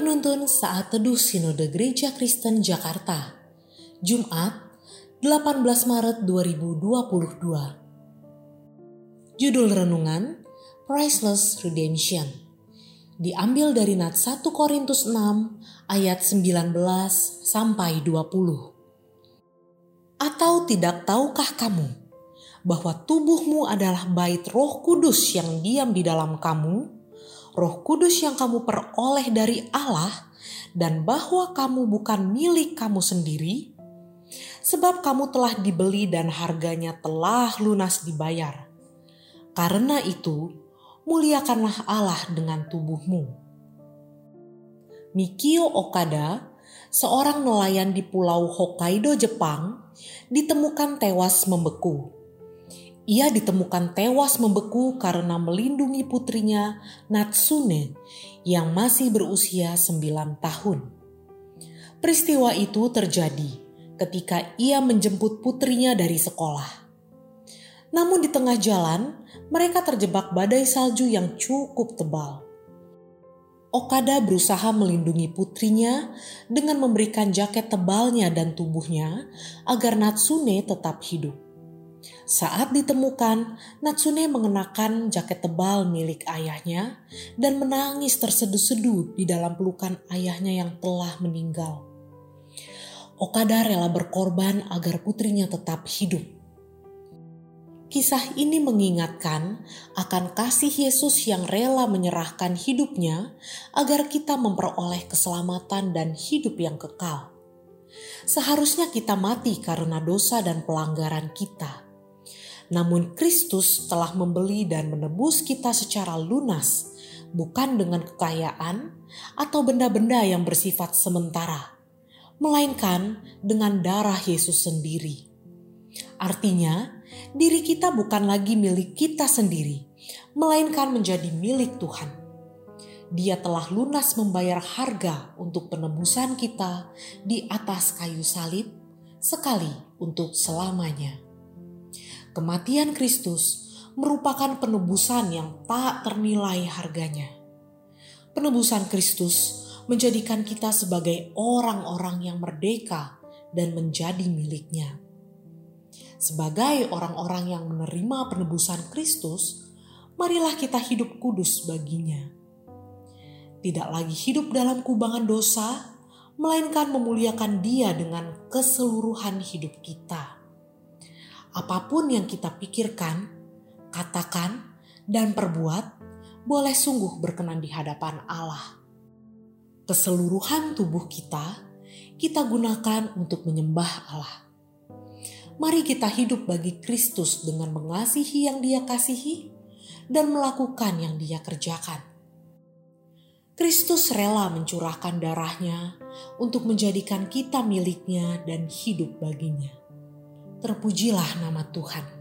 Penuntun Saat Teduh Sinode Gereja Kristen Jakarta Jumat 18 Maret 2022 Judul Renungan Priceless Redemption Diambil dari Nat 1 Korintus 6 ayat 19 sampai 20 Atau tidak tahukah kamu bahwa tubuhmu adalah bait roh kudus yang diam di dalam kamu, Roh Kudus yang kamu peroleh dari Allah, dan bahwa kamu bukan milik kamu sendiri, sebab kamu telah dibeli dan harganya telah lunas dibayar. Karena itu, muliakanlah Allah dengan tubuhmu. Mikio Okada, seorang nelayan di Pulau Hokkaido, Jepang, ditemukan tewas membeku ia ditemukan tewas membeku karena melindungi putrinya Natsune yang masih berusia 9 tahun. Peristiwa itu terjadi ketika ia menjemput putrinya dari sekolah. Namun di tengah jalan, mereka terjebak badai salju yang cukup tebal. Okada berusaha melindungi putrinya dengan memberikan jaket tebalnya dan tubuhnya agar Natsune tetap hidup. Saat ditemukan, Natsune mengenakan jaket tebal milik ayahnya dan menangis terseduh-seduh di dalam pelukan ayahnya yang telah meninggal. Okada rela berkorban agar putrinya tetap hidup. Kisah ini mengingatkan akan kasih Yesus yang rela menyerahkan hidupnya agar kita memperoleh keselamatan dan hidup yang kekal. Seharusnya kita mati karena dosa dan pelanggaran kita namun Kristus telah membeli dan menebus kita secara lunas, bukan dengan kekayaan atau benda-benda yang bersifat sementara, melainkan dengan darah Yesus sendiri. Artinya, diri kita bukan lagi milik kita sendiri, melainkan menjadi milik Tuhan. Dia telah lunas membayar harga untuk penebusan kita di atas kayu salib, sekali untuk selamanya. Kematian Kristus merupakan penebusan yang tak ternilai harganya. Penebusan Kristus menjadikan kita sebagai orang-orang yang merdeka dan menjadi miliknya. Sebagai orang-orang yang menerima penebusan Kristus, marilah kita hidup kudus baginya. Tidak lagi hidup dalam kubangan dosa, melainkan memuliakan Dia dengan keseluruhan hidup kita apa pun yang kita pikirkan, katakan, dan perbuat boleh sungguh berkenan di hadapan Allah. Keseluruhan tubuh kita, kita gunakan untuk menyembah Allah. Mari kita hidup bagi Kristus dengan mengasihi yang Dia kasihi dan melakukan yang Dia kerjakan. Kristus rela mencurahkan darahnya untuk menjadikan kita miliknya dan hidup baginya. Terpujilah nama Tuhan.